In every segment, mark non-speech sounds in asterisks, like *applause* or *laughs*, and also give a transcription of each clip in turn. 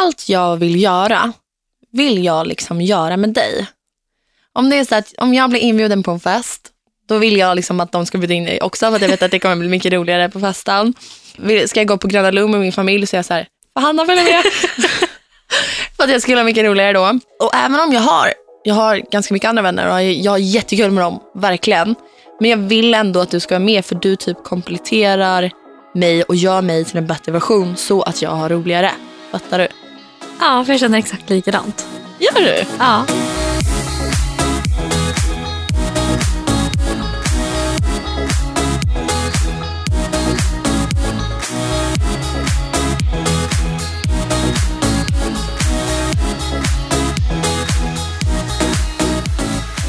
allt jag vill göra, vill jag liksom göra med dig. Om det är så att om jag blir inbjuden på en fest, då vill jag liksom att de ska bjuda in dig också för att jag vet att det kommer bli mycket roligare på festen. Ska jag gå på Gröna Lund med min familj så är jag så här, får Hanna följa med? *laughs* för att jag skulle ha mycket roligare då. Och även om jag har, jag har ganska mycket andra vänner och jag, jag har jättekul med dem, verkligen. Men jag vill ändå att du ska vara med för du typ kompletterar mig och gör mig till en bättre version så att jag har roligare. Fattar du? Ja, för jag känner exakt likadant. Gör du? Ja.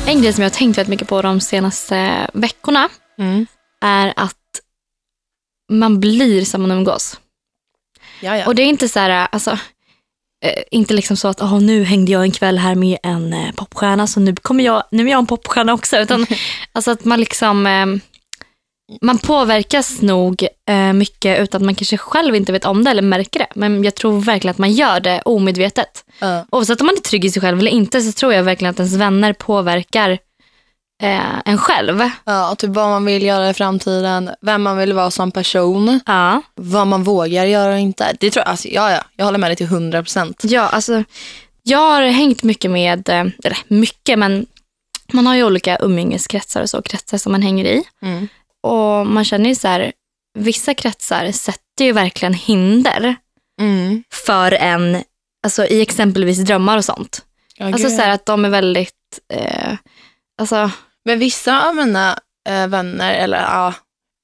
En grej som jag har tänkt väldigt mycket på de senaste veckorna Mm. är att man blir som man umgås. Ja, ja. Och det är inte så här, alltså, eh, inte liksom så att "Åh, nu hängde jag en kväll här med en eh, popstjärna så nu, kommer jag, nu är jag en popstjärna också. Utan *laughs* alltså att man liksom, eh, man påverkas nog eh, mycket utan att man kanske själv inte vet om det eller märker det. Men jag tror verkligen att man gör det omedvetet. Ja. Oavsett om man är trygg i sig själv eller inte så tror jag verkligen att ens vänner påverkar eh, en själv. Ja, och typ vad man vill göra i framtiden, vem man vill vara som person, Ja. vad man vågar göra och inte. Det tror jag, alltså, ja, ja, jag håller med dig till 100 procent. Ja, alltså jag har hängt mycket med, eh, eller mycket, men man har ju olika umgängeskretsar och så, kretsar som man hänger i. Mm. Och man känner ju så här, vissa kretsar sätter ju verkligen hinder Mm. för en, alltså i exempelvis drömmar och sånt. Ja, Alltså så här att de är väldigt, eh, alltså, Men vissa av mina eh, vänner, eller ja,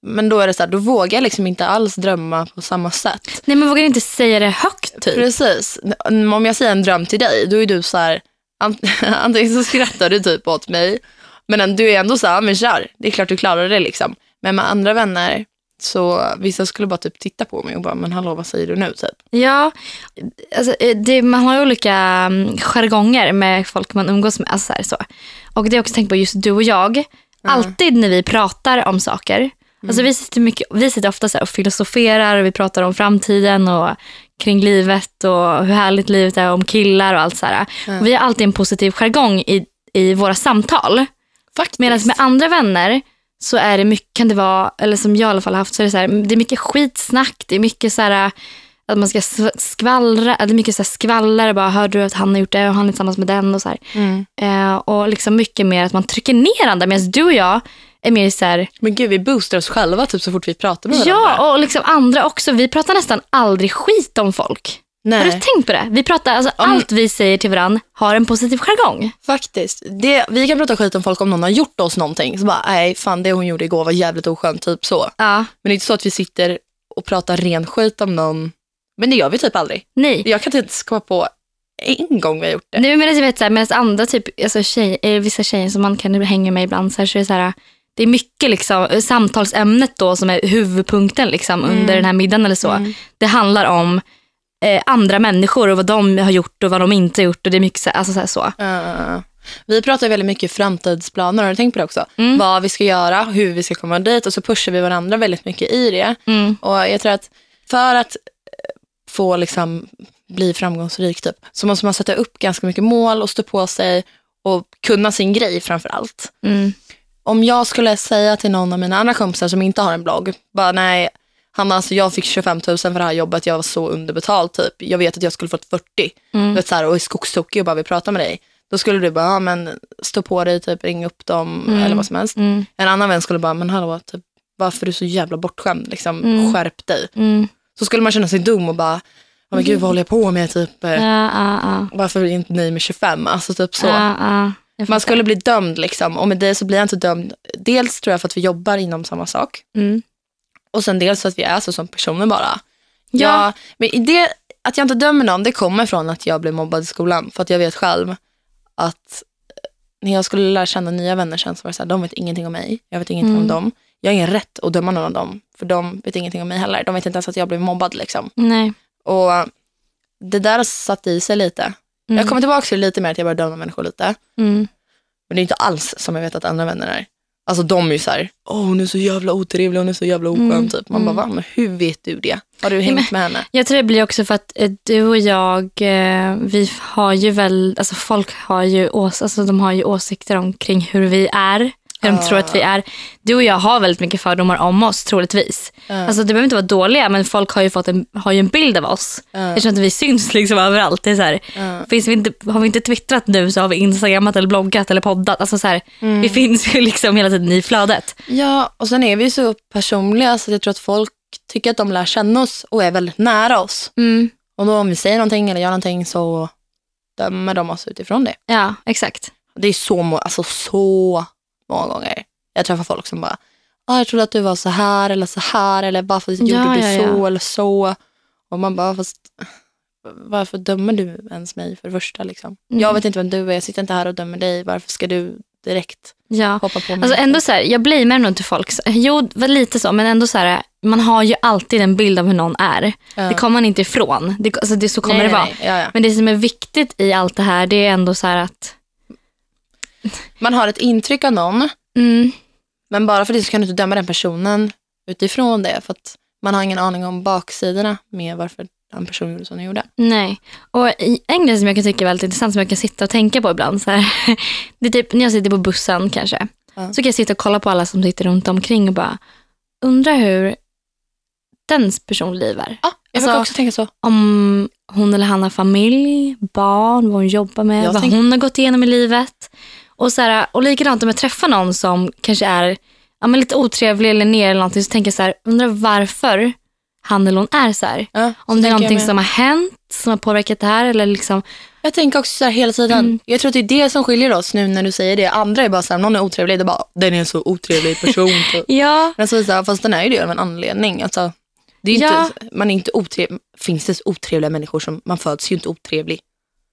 men då är det så här, då vågar jag liksom inte alls drömma på samma sätt. nej men vågar inte säga det högt typ. Precis. Om jag säger en dröm till dig, då är du så här, ant- *laughs* antingen så skrattar du typ åt mig, men du är ändå så här, "Ja, men kör, det är klart du klarar det liksom. Men med andra vänner, så vissa skulle bara typ titta på mig och bara, men hallå vad säger du nu typ? Ja, alltså, eh, det, man har olika mm, jargonger med folk man umgås med. Alltså, så. Och det är också tänkt på just du och jag. Alltid när vi pratar om saker. Alltså, vi, sitter mycket, vi sitter ofta så och filosoferar och vi pratar om framtiden och kring livet och hur härligt livet är om killar och allt så här. Och vi har alltid en positiv jargong i, i våra samtal. Medan med andra vänner så är det mycket, kan det vara, eller som jag i alla fall har haft, så är det så här, det är mycket skitsnack, det är mycket så här att man ska skvallra, det är mycket så här skvaller, bara hörde du att han har gjort det och han är tillsammans med den och så. Mm. Eh, och liksom mycket mer att man trycker ner andra, medan du och jag är mer så här, Men gud, vi boostar oss själva typ så fort vi pratar med varandra. ja och liksom andra också, vi pratar nästan aldrig skit om folk. Har Nej. du tänkt på det? Vi pratar, alltså Om- allt vi säger till varandra har en positiv jargong. Faktiskt. Det, vi kan prata skit om folk om någon har gjort oss någonting. Så bara, nej fan det hon gjorde igår var jävligt oskönt, typ så. Ja, Men det är inte så att vi sitter och pratar ren skit om någon. Men det gör vi typ aldrig. nej. Jag kan inte komma på en gång vi har gjort det. Nu medan jag vet så här, medan andra typ, alltså tjej, eh, vissa tjejer som man kan hänga med ibland så, här, så är det så här, det är mycket liksom, eh, samtalsämnet då som är huvudpunkten liksom, under den här middagen eller så. Det handlar om eh, andra människor och vad de har gjort och vad de inte har gjort. Och det är mycket så, alltså så, här, så. Uh, vi pratar väldigt mycket framtidsplaner, har du tänkt på det också? Vad vi ska göra, hur vi ska komma dit och så pushar vi varandra väldigt mycket i det. Mm. Och jag tror att för att eh, få liksom bli framgångsrik typ, så måste man sätta upp ganska mycket mål och stå på sig och kunna sin grej framför allt. Mm. Om jag skulle säga till någon av mina andra kompisar som inte har en blogg, bara nej, Hanna, alltså jag fick 25 000 för det här jobbet, jag var så underbetald typ. Jag vet att jag skulle fått 40 Mm. vet, så här, och är skogstokig och bara vill prata med dig. Då skulle du bara, ja, men stå på dig, typ, ring upp dem eller vad som helst. Mm. En annan vän skulle bara, men hallå, typ, varför är du så jävla bortskämd? Liksom, Skärp dig. Mm. Så skulle man känna sig dum och bara, ja, men gud vad håller jag på med? Typ, eh, Ja, ja, ja. Varför är inte ni med 25? Alltså typ så. Man skulle bli dömd liksom. Och med det så blir jag inte dömd. Dels tror jag för att vi jobbar inom samma sak. Och sen dels att vi är så som personer bara. Ja. Jag, men det, att jag inte dömer någon, det kommer från att jag blev mobbad i skolan. För att jag vet själv att eh, när jag skulle lära känna nya vänner sen så var det så här, de vet ingenting om mig. Jag vet ingenting Mm. om dem. Jag har ingen rätt att döma någon av dem. För de vet ingenting om mig heller. De vet inte ens att jag blev mobbad liksom. Nej. Och det där satt i sig lite. Mm. Jag kommer tillbaka till det lite mer att jag börjar döma människor lite. Mm. Men det är inte alls som jag vet att andra vänner är. Alltså de är ju så här, åh hon är så jävla otrevlig, hon är så jävla oskön Mm, typ. Man bara, va? Men hur vet du det? Har du hängt med henne? Jag tror det blir också för att eh, du och jag, eh, vi har ju väl, alltså folk har ju, ås, alltså de har ju åsikter omkring hur vi är, hur de tror att vi är. Du och jag har väldigt mycket fördomar om oss troligtvis. Ja. Alltså det behöver inte vara dåliga men folk har ju fått en, har ju en bild av oss. Ja. Eftersom att vi syns liksom överallt. Det är så här, Ja. finns vi inte, har vi inte twittrat nu så har vi instagrammat eller bloggat eller poddat. Alltså så här, Mm. Vi finns ju *laughs* liksom hela tiden i flödet. Ja, och sen är vi så personliga så jag tror att folk tycker att de lär känna oss och är väldigt nära oss. Mm. Och då om vi säger någonting eller gör någonting så dömer de oss utifrån det. Ja, exakt. Det är så, alltså, så många gånger. Jag träffar folk som bara, ah, jag trodde att du var så här eller så här eller varför Ja, gjorde du ja, så ja. eller så. Och man bara, fast varför dömer du ens mig för det första? Liksom? Mm. Jag vet inte vem du är, jag sitter inte här och dömer dig. Varför ska du direkt Ja. hoppa på mig? Alltså ändå så här, jag blamear nog inte folk. Jo, lite så, men ändå så här, man har ju alltid en bild av hur någon är. Ja. Det kommer man inte ifrån. Det, alltså det, så kommer nej, det vara. nej, ja. Men det som är viktigt i allt det här, det är ändå så här att, Man har ett intryck av någon, mm, men bara för det så kan du inte döma den personen utifrån det. För att man har ingen aning om baksidorna med varför den personen gjorde som den gjorde. nej. Och i- en grej som jag kan tycka är väldigt intressant, som jag kan sitta och tänka på ibland. Så här, *laughs* det är typ, när jag sitter på bussen kanske, Ja. så kan jag sitta och kolla på alla som sitter runt omkring och bara, undra hur dens personliv är. Ja, jag Alltså- brukar också tänka så. om hon eller han har familj, barn, vad hon jobbar med, Jag vad tänk- hon har gått igenom i livet. Och, så här, och likadant om jag träffar någon som kanske är ja, men lite otrevlig eller ner eller någonting så tänker jag så här, undrar varför han eller hon är så här. Ja, så Om det är någonting som har hänt som har påverkat det här eller liksom, Jag tänker också så här hela tiden. Mm. Jag tror att det är det som skiljer oss nu när du säger det. Andra är bara så här, om någon är otrevlig, det är bara, den är en så otrevlig person. *laughs* typ. ja, Men så, så här, fast den är ju det av en anledning. Alltså, det är ju Ja. inte, man är inte otrevlig. Finns det otrevliga människor som, man föds ju inte otrevlig.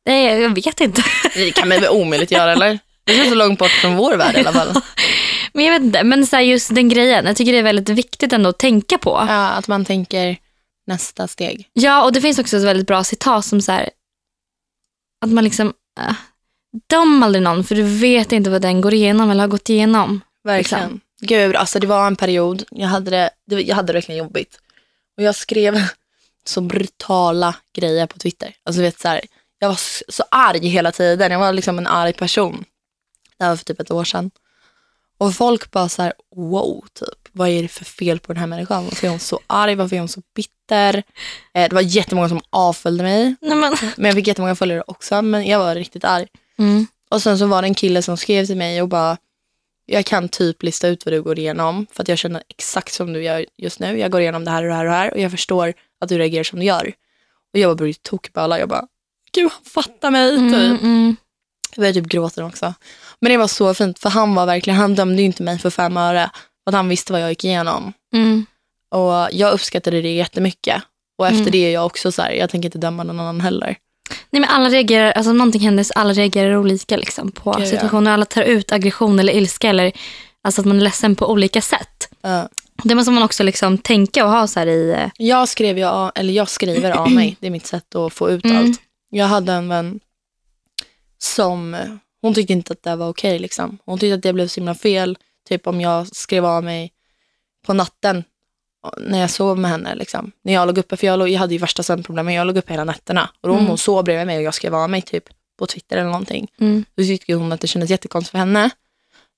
nej, jag vet inte. Det kan man väl omöjligt göra eller? *laughs* Det känns så långt bort från vår värld i alla fall. *laughs* Men jag vet inte, men så just den grejen, jag tycker det är väldigt viktigt ändå att tänka på. Ja, att man tänker nästa steg. Ja, och det finns också ett väldigt bra citat som så här, att man liksom, äh, döm aldrig någon för du vet inte vad den går igenom eller har gått igenom. Verkligen. Gud, alltså det var en period, jag hade det, det, jag hade det verkligen jobbigt. Och jag skrev *laughs* så brutala grejer på Twitter. Alltså vet så här, jag var så arg hela tiden. Jag var liksom en arg person. Det här var för typ ett år sedan. Och folk bara så här, wow, typ. Vad är det för fel på den här människan? Varför är hon så arg? Varför är hon så bitter? Eh, det var jättemånga som avföljde mig. Nej, men. Men jag fick jättemånga följare också. Men jag var riktigt arg. Mm. Och sen så var det en kille som skrev till mig och bara, jag kan typ lista ut vad du går igenom för att jag känner exakt som du gör just nu. Jag går igenom det här och det här och det här och jag förstår att du reagerar som du gör. Och jag bara började tokböla. Jag bara, gud han fattar mig Mm, typ. mm. Jag började typ gråta också. Men det var så fint för han var verkligen, han dömde inte mig för fem öre. För att han visste vad jag gick igenom. Mm. Och jag uppskattade det jättemycket. Och efter Mm. det är jag också så här, jag tänker inte döma någon annan heller. Nej, men alla reagerar, alltså om någonting händer så alla reagerar olika liksom, på Gud, ja. situationer. Alla tar ut aggression eller ilska eller alltså att man är ledsen på olika sätt. Ja. Det måste man också liksom tänka och ha så här i... Jag skrev ju, av- eller jag skriver av mig. Det är mitt sätt att få ut Mm. allt. Jag hade en vän som, hon tyckte inte att det var okej liksom. Hon tyckte att det blev så himla fel. Typ om jag skrev av mig på natten när jag sov med henne. Liksom. När jag låg uppe, för jag, låg, jag hade ju värsta sömnproblem, men jag låg uppe hela nätterna. Och då Mm. hon sov bredvid mig och jag skrev av mig typ på Twitter eller någonting. Mm. Då tyckte hon att det kändes jättekonstigt för henne.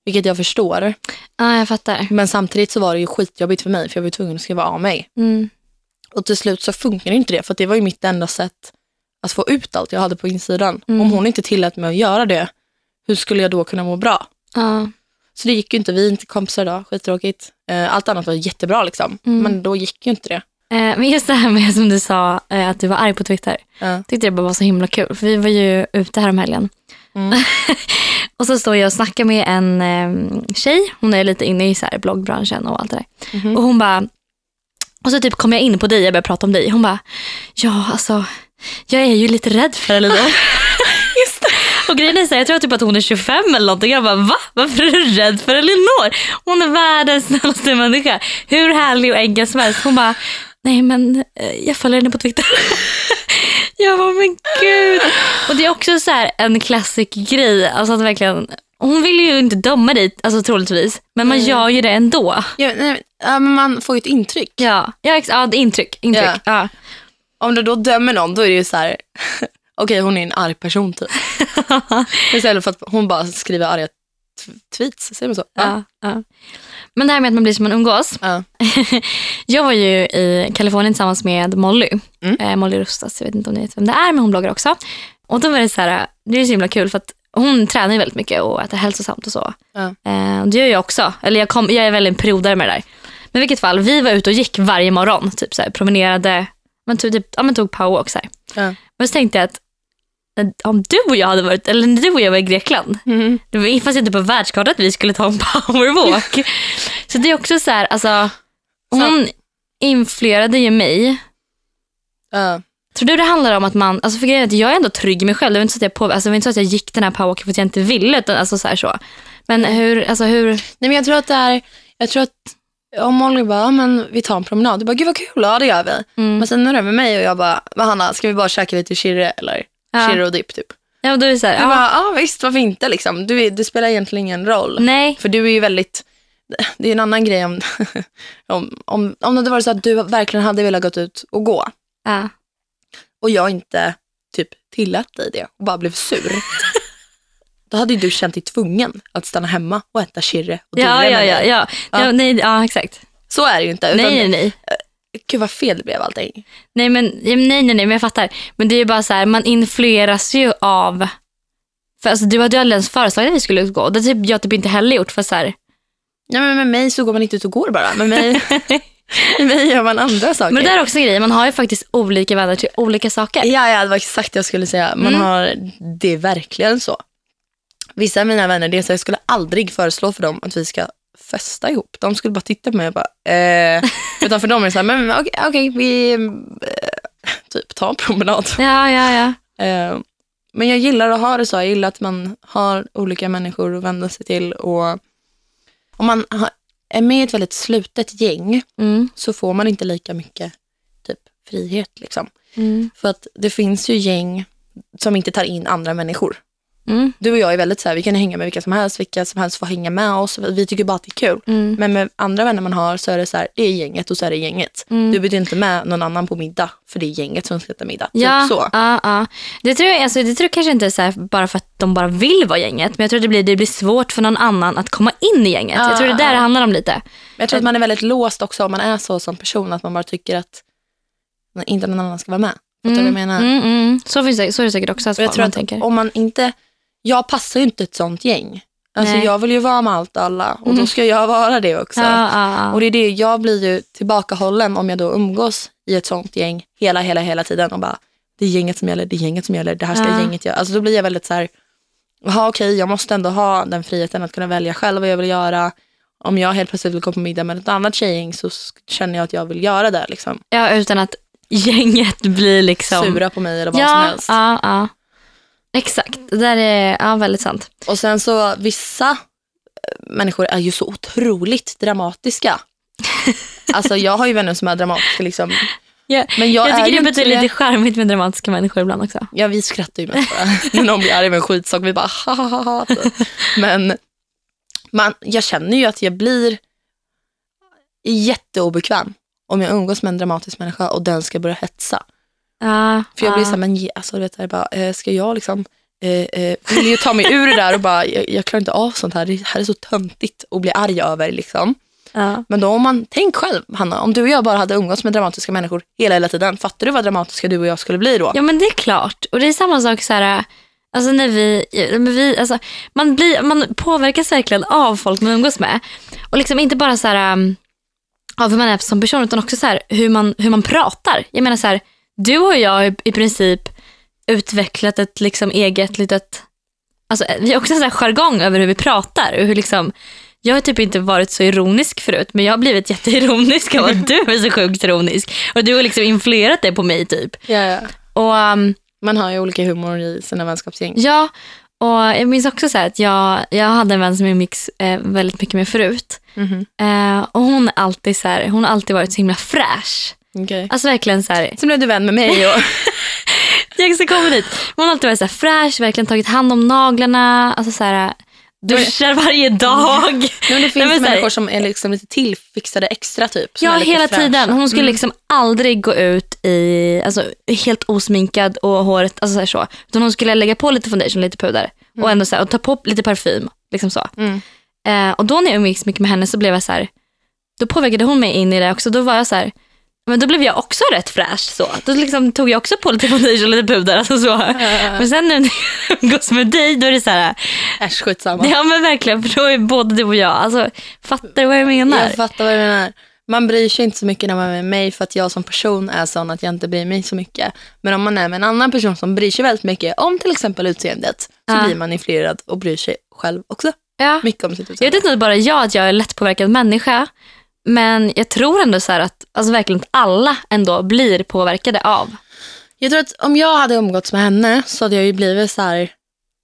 Vilket jag förstår. Ja, jag fattar. Men samtidigt så var det ju skitjobbigt för mig för jag var tvungen att skriva av mig. Mm. Och till slut så funkar inte det för det var ju mitt enda sätt att få ut allt jag hade på insidan. Mm. Om hon inte tillät mig att göra det, hur skulle jag då kunna må bra? Ja. Så det gick ju inte, vi är inte kompisar idag, skittråkigt. Eh, Allt annat var jättebra liksom, Mm. men då gick ju inte det. Eh, Men just det här med som du sa, eh, att du var arg på Twitter. Ja. tyckte det bara var så himla kul. För vi var ju ute här om helgen. Mm. *laughs* och så står jag och snackar med en eh, tjej. Hon är lite inne i så här bloggbranschen och allt det där. Mhm. Och hon bara, och så typ kom jag in på dig, jag började prata om dig. Hon bara, ja alltså, jag är ju lite rädd för Elinor. *laughs* Och grejen är så här, jag tror typ att hon är 25 eller någonting. Jag bara, va? Varför är du rädd för Elinor? Hon är världens snällaste människa. Hur härlig och enkel som helst. Hon bara, nej men eh, jag följer henne på Twitter. *laughs* jag bara, men gud. Och det är också så här en classic grej. Alltså att verkligen hon vill ju inte döma dig alltså, troligtvis. Men man Nej. gör ju det ändå. Ja, nej, ja, men man får ju ett intryck. Ja, ja, ex- ja intryck. intryck. Ja. Ja. Om du då dömer någon då är det ju så här, *laughs* okej hon är en arg person typ. *laughs* Istället för att hon bara skriver arga tweets, säger man så? Ja, ja. Men det här med att man blir som man umgås. Ja. *laughs* Jag var ju i Kalifornien tillsammans med Molly. Mm. Eh, Molly Rustas, jag vet inte om ni vet vem det är, men hon bloggar också. Och då var det så här, det är så himla kul för att hon tränar ju väldigt mycket och äter hälsosamt och så. Ja. Eh, och det gör jag också. Eller jag, kom, jag är väldigt en periodare med det där. Men i vilket fall, vi var ute och gick varje morgon. Typ så här, promenerade, men tog, typ, ja, men tog powerwalk. Så här. Ja. Men så tänkte jag att om du och jag hade varit, eller när du och jag var i Grekland, Mm. det fanns inte på världskartan att vi skulle ta en powerwalk. så det är också så här, alltså, hon influerade ju mig. Ja. Tror du det handlar om att man, alltså för grejen är att jag är ändå trygg i mig själv. Det var inte så att jag, på, alltså det var inte så att jag gick den här powerwalken för att jag inte ville. Utan alltså så här så. Men hur, alltså hur, Nej men jag tror att det är, jag tror att om Molly bara, men vi tar en promenad. Du bara, gud vad kul, ja det gör vi. mm. Men sen när är med mig och jag bara, vad Hanna, ska vi bara käka lite chirre eller Ja. och dipp typ? ja, och då är det så här, Du ja, bara, ja visst varför inte liksom. Du, är- det spelar egentligen ingen roll. nej, För du är ju väldigt, det är en annan grej om, *laughs* om, om, om det hade varit så att du verkligen hade velat gått ut och gå ja. och jag inte typ tillät dig det och bara blev sur. *laughs* Då hade ju du känt dig tvungen att stanna hemma och äta chirre och Ja, dura ja, med ja, dig. ja. Ja. ja. nej, ja, exakt. Så är det ju inte. Utan, Nej, nej, nej. Gud vad fel det blev allting. Nej, men, nej, nej, nej, men jag fattar. Men det är ju bara så här, man influeras ju av... För alltså, du hade ju aldrig ens föreslagit att vi skulle gå. Det har typ, jag typ inte heller gjort. För så här, Ja, men med mig så går man inte ut och går bara. Med mig, *laughs* med mig gör man andra saker. men det där är också en grej, man har ju faktiskt olika vänner till olika saker. Ja, ja, det var exakt det jag skulle säga. Man Mm. har, det är verkligen så. Vissa av mina vänner, det är så jag skulle aldrig föreslå för dem att vi ska festa ihop. De skulle bara titta på mig och bara, eh. *laughs* Utan för dem är det så här, men okej, okej, vi eh, typ tar en promenad. Ja, ja, ja. Eh, men jag gillar att ha det så. Jag gillar att man har olika människor att vända sig till. Och om man har, är med i ett väldigt slutet gäng Mm. så får man inte lika mycket typ, frihet. Liksom. Mm. För att det finns ju gäng som inte tar in andra människor. Mm. Du och jag är väldigt så här, vi kan hänga med vilka som helst, vilka som helst får hänga med oss. Vi tycker bara att det är kul. Mm. Men med andra vänner man har så är det så här, det är gänget och så är det gänget. Mm. Du bjuder inte med någon annan på middag för det är gänget som ska äta middag. Ja, Typ så. ja, ja. Det tror jag, alltså, det tror jag kanske inte är så här bara för att de bara vill vara gänget. Men jag tror att det blir, det blir svårt för någon annan att komma in i gänget. Ja, jag tror det är där det handlar om lite. Men jag tror att man är väldigt låst också om man är så som person. Att man bara tycker att inte någon annan ska vara med. Fattar du vad jag menar? Mm, mm. Så, finns det, så är det säkert också att jag tror att tänker. om man inte, jag passar ju inte ett sånt gäng. Alltså Nej. jag vill ju vara med allt och alla och då Mhm. ska jag vara det också. Ja, ja. Och det är det, jag blir ju tillbakahållen om jag då umgås i ett sånt gäng hela, hela, hela tiden och bara, det är gänget som gäller, det är gänget som gäller, det här ska Ja. gänget göra. Alltså då blir jag väldigt så här, jaha okej, jag måste ändå ha den friheten att kunna välja själv vad jag vill göra. Om jag helt plötsligt vill gå på middag med ett annat tjejgäng så känner jag att jag vill göra det. Liksom. ja, utan att gänget blir liksom... Sura på mig eller vad ja, som helst. Ja, ja. Exakt, det där är ja, väldigt sant. Och sen så vissa eh, människor är ju så otroligt dramatiska. *laughs* alltså jag har ju vänner som är dramatiska liksom. Ja, Men jag, jag, tycker det inte betyder lite charmigt med dramatiska människor ibland också. Ja, vi skrattar ju mest bara. *laughs* När någon blir arg över en skitsak, vi bara ha ha ha ha. typ. Men man, jag känner ju att jag blir jätteobekväm om jag umgås med en dramatisk människa och den ska börja hetsa. Ja, För jag blir ja. så här, men alltså, du vet, jag bara, eh, ska jag liksom, eh, eh, vill ju ta mig ur det där och bara, jag, jag klarar inte av sånt här, det här är så töntigt att bli arg över liksom. Ja. Men då om man, tänk själv Hanna, om du och jag bara hade umgås med dramatiska människor hela, hela tiden, fattar du vad dramatiska du och jag skulle bli då? ja, men det är klart. Och det är samma sak så här... Alltså när vi, men vi alltså, man, blir, man påverkas verkligen av folk man umgås med. Och liksom inte bara så här, av hur man är som person utan också så här, hur, man, hur man pratar. Jag menar så här, du och jag har i, princip utvecklat ett liksom eget litet... Alltså, vi har också en sån här jargong över hur vi pratar. Och hur liksom, jag har typ inte varit så ironisk förut men jag har blivit *laughs* jätteironisk av att du är så sjukt ironisk. Och du har liksom influerat det på mig typ. Ja, ja. Och um, Man har ju olika humor i sina vänskapsgäng. Ja, och jag minns också så här att jag, jag hade en vän som jag umgicks eh, väldigt mycket med förut. Mhm. Eh, och hon, alltid så här, hon har alltid varit så himla fräsch. Okej. Alltså verkligen så här, Sen blev du vän med mig och *laughs* jag ska komma dit. Hon har alltid varit så här fräsch, verkligen tagit hand om naglarna. Alltså så här, duschar varje dag. *laughs* Nej, men det finns men så här- människor som är liksom lite tillfixade extra typ. Ja, hela fräscha. tiden. Hon skulle Mm. liksom aldrig gå ut i, alltså, helt osminkad och håret, alltså så, här så. Utan hon skulle lägga på lite foundation, lite puder och ändå så här, och ta på lite parfym. Liksom så. Mm. Eh, och då när jag umgicks mycket med henne så blev jag så här, då påverkade hon mig in i det också. Då var jag så här, men då blev jag också rätt fräsch. Så. Då liksom tog jag också på lite foundation och lite puder. Alltså så. *laughs* Men sen nu när jag *laughs* umgås med dig, då är det så här, Äsch, skitsamma. ja men verkligen, för då är både du och jag, alltså, fattar du vad jag menar? Jag fattar vad du menar. Man bryr sig inte så mycket när man är med mig för att jag som person är sån att jag inte bryr mig så mycket. Men om man är med en annan person som bryr sig väldigt mycket om till exempel utseendet så Ja. blir man influerad och bryr sig själv också Ja. mycket om sitt Jag vet utseende. inte bara jag att jag är lättpåverkad människa. Men jag tror ändå så här att alltså verkligen att alla ändå blir påverkade av. Jag tror att om jag hade umgåtts med henne så hade jag ju blivit så här.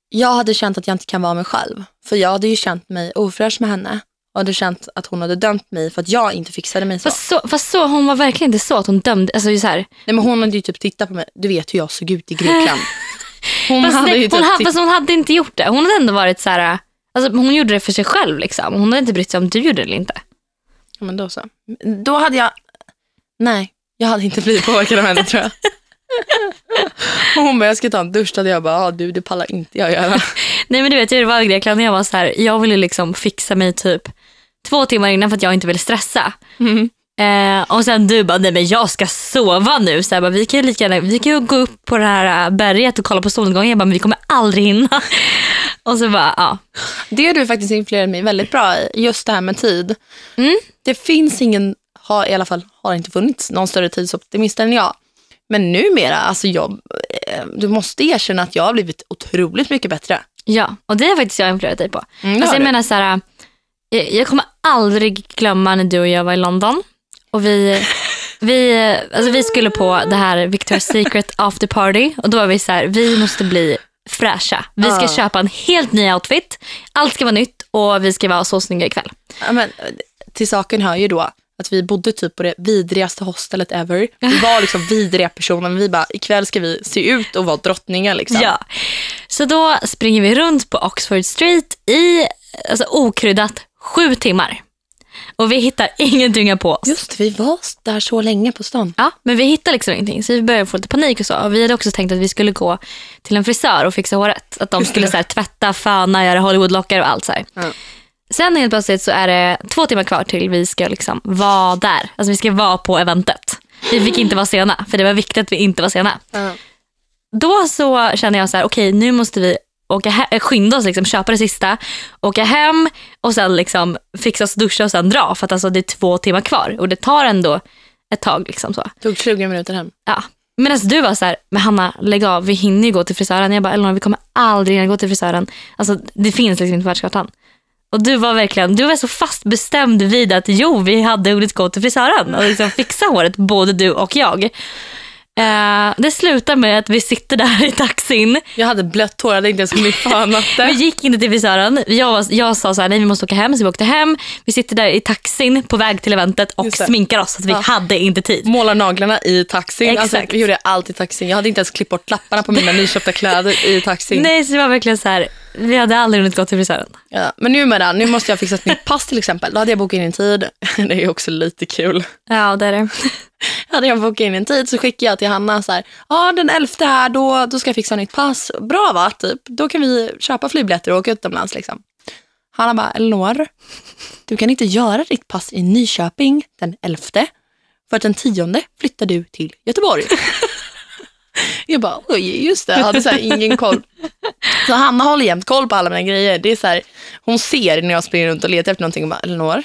Jag hade känt att jag inte kan vara mig själv. För jag hade ju känt mig ofräsch med henne. Och hade känt att hon hade dömt mig för att jag inte fixade mig så. Fast så, fast så hon var verkligen inte så att hon dömde. Alltså så här, Nej, men hon hade ju typ tittat på mig. Du vet hur jag såg ut i Grekland. *laughs* Hon fast, hade ju hon, typ hade, titt- fast hon hade inte gjort det. Hon hade ändå varit så här. Alltså hon gjorde det för sig själv. Liksom. Hon hade inte brytt sig om du gjorde det eller inte. Men då så. Då hade jag... Nej, jag hade inte blivit påverkad av henne tror jag. *laughs* Hon bara, jag ska ta en dusch. Hade jag bara, ah, du det pallar inte jag göra. *laughs* Nej men du vet, jag var i Grekland jag var så här. Jag ville liksom fixa mig typ två timmar innan för att jag inte ville stressa. Mm. Eh, och sen du bara, nej men jag ska sova nu. Så jag bara, vi kan ju lika gärna, vi kan ju gå upp på det här äh, berget och kolla på solnedgången. Jag bara, men vi kommer aldrig hinna. *laughs* och så bara, ja. Det har du faktiskt influerat mig väldigt bra i, just det här med tid. Mm. Det finns ingen, har, i alla fall har inte funnits någon större tidsoptimist än jag. Men numera, alltså jag, eh, du måste erkänna att jag har blivit otroligt mycket bättre. Ja, och det har faktiskt jag influerat dig på. Mm, alltså, jag du. menar så här, jag, jag kommer aldrig glömma när du och jag var i London. Och vi, vi, alltså vi skulle på det här Victoria's Secret after party. Och då var vi så här, vi måste bli fräscha. Vi ska Ja. köpa en helt ny outfit. Allt ska vara nytt och vi ska vara så snygga ikväll. Ja, men, till saken hör ju då att vi bodde typ på det vidrigaste hostelet ever. Vi var liksom *laughs* vidriga personer. Men vi bara, ikväll ska vi se ut och vara drottningar. Liksom. Ja. Så då springer vi runt på Oxford Street i alltså, okryddat sju timmar. Och vi hittar *laughs* ingenting på oss. Just vi var där så länge på stan. Ja, men vi hittar liksom ingenting. Så vi började få lite panik och så. Och vi hade också tänkt att vi skulle gå till en frisör och fixa håret. Att de skulle så här, tvätta, föna, göra Hollywoodlockar och allt så här. Ja. Sen helt plötsligt så är det två timmar kvar till vi ska liksom vara där. Alltså vi ska vara på eventet. Vi fick inte vara sena, för det var viktigt att vi inte var sena. Ja. Då så känner jag så här, okej nu måste vi åka he- äh, skynda oss, liksom, köpa det sista, åka hem och sen liksom fixa oss, duscha och sen dra. För att alltså, det är två timmar kvar och det tar ändå ett tag. Liksom så. Tog 20 minuter hem. Ja. Medan du var så här, men Hanna lägg av, vi hinner ju gå till frisören. Jag bara, Elinor vi kommer aldrig hinna gå till frisören. Alltså det finns liksom inte på världskartan. Och du var verkligen, du var så fast bestämd vid att jo, vi hade hunnit gå till frisören och liksom fixa håret, både du och jag. Eh, det slutar med att vi sitter där i taxin. Jag hade blött hår, jag hade inte ens hunnit fönat *laughs* Vi gick inte till frisören. Jag, var- jag sa så här, nej vi måste åka hem, så vi åkte hem. Vi sitter där i taxin på väg till eventet och sminkar oss. Så att vi Ja. hade inte tid. Målar naglarna i taxin. Alltså, Exakt. vi gjorde allt i taxin. Jag hade inte ens klippt bort lapparna på mina nyköpta kläder i taxin. Nej, så det var verkligen så här, vi hade aldrig hunnit gå till frisören. Ja, men numera, nu måste jag fixa ett nytt pass till exempel. Då hade jag bokat in en tid. *laughs* Det är ju också lite kul. Ja, det är det. *laughs* Hade jag bokat in en tid så skickade jag till Hanna så här, ja den elfte här, då, då ska jag fixa nytt pass. Bra va? Typ. Då kan vi köpa flygbiljetter och åka utomlands. Liksom. Hanna bara, Elinor, du kan inte göra ditt pass i Nyköping den elfte, för att den tionde flyttar du till Göteborg. *laughs* jag bara, oj just det, jag hade så här ingen koll. Så Hanna håller jämt koll på alla mina grejer. Det är så här, hon ser när jag springer runt och letar efter någonting och bara, Elinor,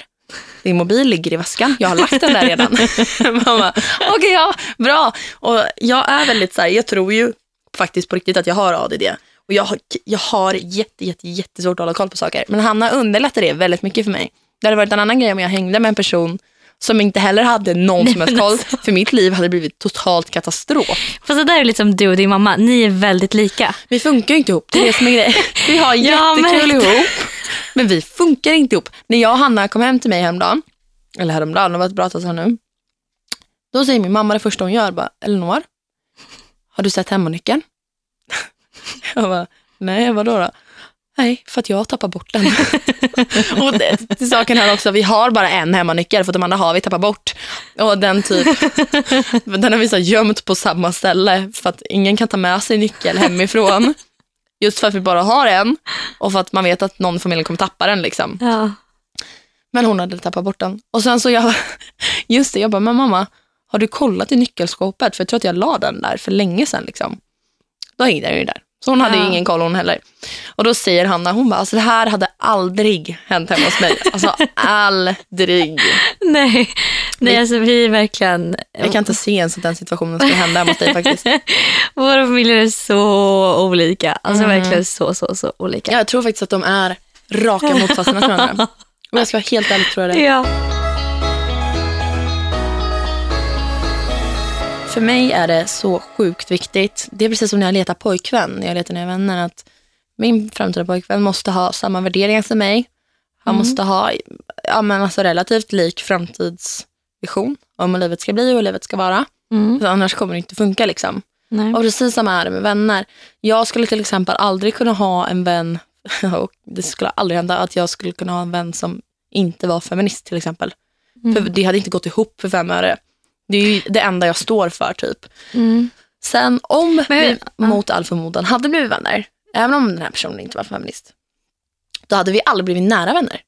din mobil ligger i väskan. Jag har lagt den där redan. *laughs* Mamma, okej ja, bra. Och jag är väldigt så här, jag tror ju faktiskt på riktigt att jag har ADD. Och jag har, jag har jätte, jätte, jättesvårt att hålla koll på saker. Men Hanna underlättar det väldigt mycket för mig. Det hade varit en annan grej om jag hängde med en person som inte heller hade någon som helst *laughs* koll. alltså. För mitt liv hade blivit totalt katastrof. Fast det där är liksom du och din mamma, ni är väldigt lika. Vi funkar ju inte ihop. Det är det som är grejen. *laughs* Vi har jättekul ihop. Men vi funkar inte ihop. När jag och Hanna kom hem till mig häromdagen, eller häromdagen, det var ett bra tag sedan nu. Då säger min mamma det första hon gör, bara, Elinor, har du sett hemmanyckeln? *laughs* Jag bara, nej vadå då? Nej, för att jag tappar bort den. *laughs* och det, till saken här också, vi har bara en hemmanyckel för de andra har vi tappat bort. Och den typ, *laughs* den har vi så gömt på samma ställe för att ingen kan ta med sig nyckel hemifrån. Just för att vi bara har en och för att man vet att någon i familjen kommer tappa den. Liksom. Ja. Men hon hade tappat bort den. Och sen så jag, *laughs* just det, jag bara, men mamma, har du kollat i nyckelskåpet? För jag tror att jag la den där för länge sedan. Liksom. Då hängde den ju där. Så hon hade ju Ja. ingen koll hon heller. Och då säger Hanna, hon bara, alltså det här hade aldrig hänt hemma hos mig. Alltså *laughs* aldrig. Nej, Nej alltså vi är verkligen... Jag kan inte se ens att den situationen skulle hända hemma hos dig faktiskt. *laughs* Våra familjer är så olika. Alltså Mm. verkligen så, så, så olika. Jag tror faktiskt att de är raka motsatserna till varandra. *laughs* Om jag ska vara helt ärlig tror jag det. Ja. För mig är det så sjukt viktigt. Det är precis som när jag letar pojkvän, när jag letar nya vänner. Att min framtida pojkvän måste ha samma värderingar som mig. Han måste ha ja, men alltså relativt lik framtidsvision om hur livet ska bli och hur livet ska vara. Mm. För annars kommer det inte funka. Liksom. Nej. Och precis samma är det med vänner. Jag skulle till exempel aldrig kunna ha en vän, *laughs* och det skulle aldrig hända, att jag skulle kunna ha en vän som inte var feminist till exempel. För det hade inte gått ihop för fem öre. Det är ju det enda jag står för typ. Mm. Sen om Men vi mot all förmodan hade blivit vänner, även om den här personen inte var feminist, då hade vi aldrig blivit nära vänner.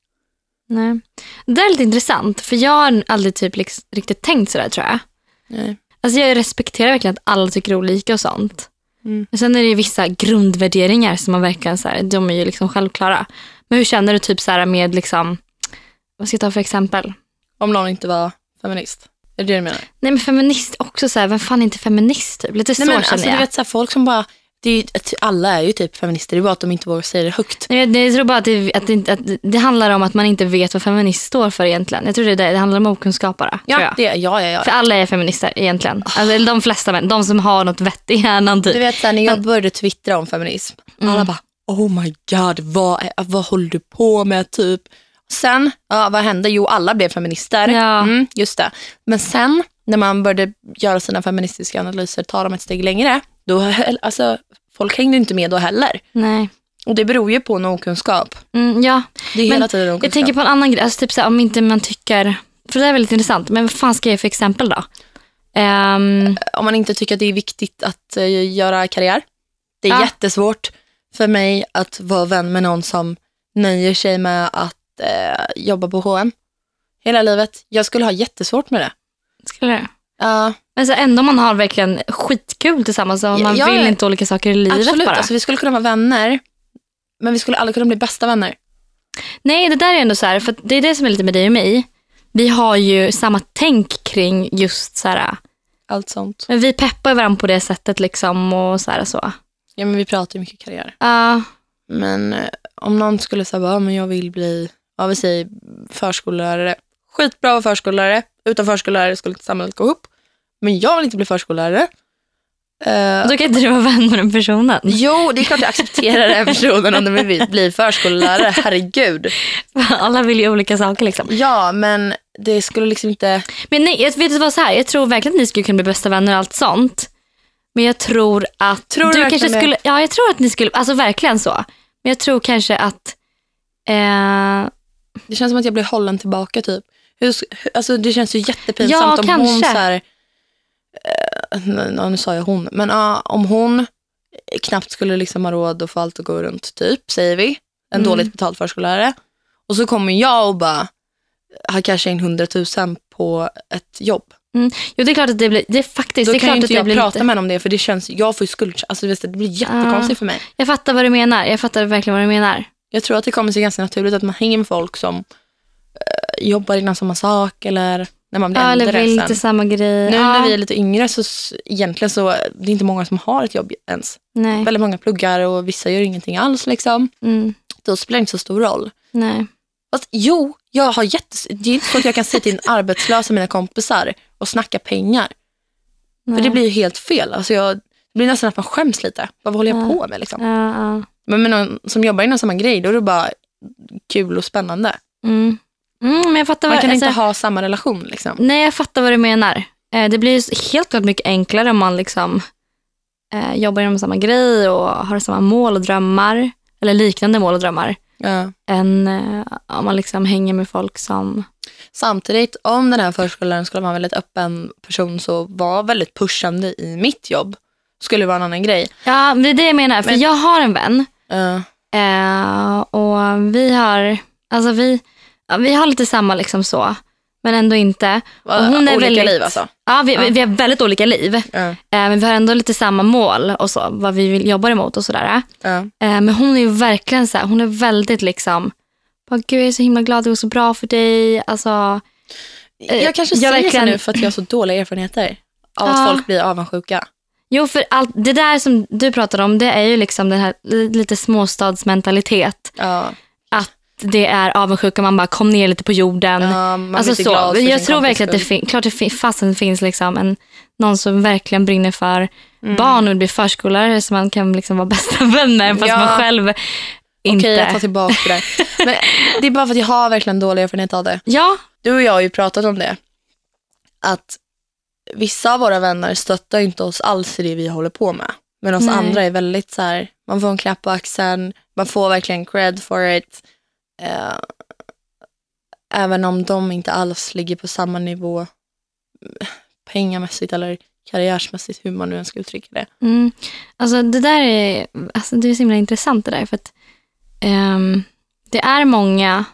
Nej. Det där är lite intressant, för jag har aldrig typ liksom riktigt tänkt sådär tror jag. Nej. Alltså jag respekterar verkligen att alla tycker olika och sånt. Mm. Men sen är det ju vissa grundvärderingar som man verkligen så här, de är ju liksom självklara. Men hur känner du typ så här med liksom, vad ska jag ta för exempel? Om någon inte var feminist. Är det det du menar? Nej men feminist också så här, vem fan är inte feminist typ? Lite så Nej, men, känner alltså, jag. du vet, så här, folk som bara, det är, ju- alla är ju typ feminister, det är bara att de inte vågar säga det högt. Nej, jag, jag tror bara att det, att, det, att det handlar om att man inte vet vad feminist står för egentligen. Jag tror det, är det, det handlar om okunskap bara. Ja, det, ja, ja, ja. För alla är feminister egentligen. Alltså, eller de flesta män, de som har något vett i hjärnan typ. Du vet så här, när jag började twittra om feminism, Mm. alla bara oh my god, vad, är, vad håller du på med typ? Sen, ja, vad hände? Jo, alla blev feminister. Ja. Mm, just det. Men sen när man började göra sina feministiska analyser, ta dem ett steg längre, då, alltså, folk hängde inte med då heller. Nej. Och det beror ju på en okunskap. Mm, ja. Det är Men hela tiden okunskap. Jag tänker på en annan grej, alltså typ så här, om inte man tycker, för det är väldigt intressant, men vad fan ska jag ge för exempel då? Ehm, Om man inte tycker att det är viktigt att eh, göra karriär. Det är Ja. jättesvårt för mig att vara vän med någon som nöjer sig med att eh, jobba på H&M hela livet. Jag skulle ha jättesvårt med det. skulle det? Ja, Men så ändå man har verkligen skitkul tillsammans och man ja, vill ja. inte olika saker i livet absolut. bara. Alltså, vi skulle kunna vara vänner, men vi skulle aldrig kunna bli bästa vänner. Nej, det där är ändå så här, för att det är det som är lite med dig och mig. Vi har ju samma tänk kring just så här, Allt sånt. men vi peppar varandra på det sättet liksom och så här så. Ja, men vi pratar ju mycket karriär. Ja, Men eh, om någon skulle säga, ja, men jag vill bli, ja, vi säger förskollärare. Skitbra att vara förskollärare. Utan förskollärare skulle inte samhället gå ihop. Men jag vill inte bli förskollärare. Eh, då kan inte du vara vän med den personen. jo, det är klart jag accepterar den personen om den vill bli förskollärare. Herregud. Alla vill ju olika saker liksom. Ja, men det skulle liksom inte... Men nej, jag vet du vad så här, jag tror verkligen att ni skulle kunna bli bästa vänner och allt sånt. Men jag tror att Tror du du kanske skulle, ja jag tror att ni skulle, alltså verkligen så. Men jag tror kanske att, eh, Det känns som att jag blir hållen tillbaka typ. Hur, alltså, det känns ju Ja, jättepinsamt om hon kanske. så här, eh, nu, sa jag hon, men ja, om hon knappt skulle liksom ha råd att få allt att gå runt, typ, säger vi. En Mm. dåligt betald förskollärare. Och så kommer jag och bara har kanske in 100 000 på ett jobb. jo det är klart att det blir, det är faktiskt, Då det är kan klart att inte det jag blir prata lite, med henne om det för det känns, jag får ju skuld, alltså det blir jättekonstigt för mig. jag fattar vad du menar, jag fattar verkligen vad du menar. Jag tror att det kommer sig ganska naturligt att man hänger med folk som eh, jobbar inom samma sak eller när man blir Ja, eller äldre vill sen. lite samma grej. Nu ja, när vi är lite yngre så egentligen så det är inte många som har ett jobb ens. nej. Väldigt många pluggar och vissa gör ingenting alls. Liksom. Mm, Då spelar det inte så stor roll. nej. Fast, jo, jag har jättes... det är inte så att jag kan en arbetslös och mina kompisar och snacka pengar. nej. För det blir ju helt fel. Alltså jag, det blir nästan att man skäms lite. Vad håller jag Ja. på med? Liksom? Men med någon som jobbar inom samma grej, då är det bara kul och spännande. Mm. Mm, men jag fattar Man vad, kan alltså, inte ha samma relation. Liksom. Nej, jag fattar vad du menar. Eh, Det blir helt klart mycket enklare om man liksom eh, jobbar inom samma grej och har samma mål och drömmar. eller liknande mål och drömmar Ja. än eh, om man liksom hänger med folk som... Samtidigt, om den här förskolläraren skulle vara en väldigt öppen person så var väldigt pushande i mitt jobb skulle vara en annan grej. Ja, det är det jag menar. För Men- jag har en vän Ja. eh, och vi har, alltså vi, ja, vi har lite samma liksom så, men ändå inte. Och hon är olika väldigt- liv alltså. Ja, vi, Ja. vi, har väldigt olika liv. Ja. Eh, men vi har ändå lite samma mål och så, vad vi vill jobba emot och sådär. Eh, men hon är ju verkligen så här, hon är väldigt liksom, bara, gud jag är så himla glad det går så bra för dig. Alltså, Eh, Jag kanske jag säger verkligen- så nu för att jag har så dåliga erfarenheter av att folk blir avundsjuka. Jo för allt, det där som du pratar om, det är ju liksom den här li- lite småstadsmentalitet. Ja. Att det är avundsjuka, man bara kom ner lite på jorden. Ja, man alltså blir så. Jag tror verkligen att det finns, klart det fin- fasen finns liksom en, någon som verkligen brinner för Mm. barn och vill bli förskollärare som man kan liksom vara *laughs* bästa vän med fast Ja. man själv inte. Okej, jag tar tillbaka det. Men det är bara för att jag har verkligen dålig erfarenhet av det. Ja, Du och jag har ju pratat om det. Att vissa av våra vänner stöttar inte oss alls i det vi håller på med. Men oss Nej. andra är väldigt så här, man får en klapp på axeln, man får verkligen cred for it. Eh, även om de inte alls ligger på samma nivå pengamässigt eller karriärsmässigt, hur man nu än ska uttrycka det. Mm. Alltså det där är, alltså det är så himla intressant det där. För att, ehm, det är många,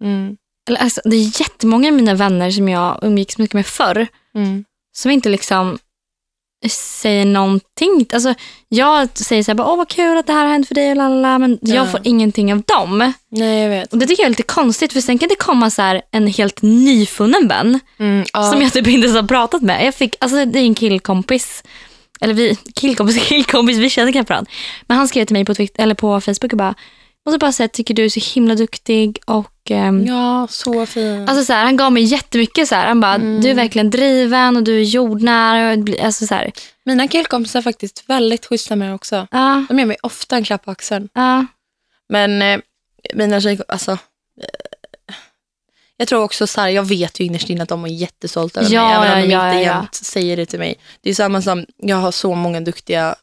Mm. eller alltså, det är jättemånga av mina vänner som jag umgicks mycket med förr Mm. Som inte liksom säger någonting. Alltså, jag säger så här, bara, åh vad kul att det här har hänt för dig lalala, men Ja. jag får ingenting av dem. Nej, jag vet. Och Det tycker jag är lite konstigt för sen kan det komma så här, en helt nyfunnen vän Mm, ja. som jag typ inte ens har pratat med. Jag fick, alltså, det är en killkompis, eller vi, killkompis, *laughs* killkompis, vi känner knappt varandra. Men han skrev till mig på, Twitter, eller på Facebook och bara, måste bara säga, tycker du är så himla duktig och ehm, ja, så fin. Alltså så här, han gav mig jättemycket. Så här. Han bara, Mm. du är verkligen driven och du är jordnära. Och, det blir- alltså så här. Mina killkompisar är faktiskt väldigt schyssta med mig också. Ja, De ger mig ofta en klapp på axeln. ja, Men eh, mina tjej, alltså. Eh, jag tror också så här, jag vet ju innerst inne att de är jättestolta över Ja, mig. Även om de ja, inte ja. jämt säger det till mig. Det är samma som, jag har så många duktiga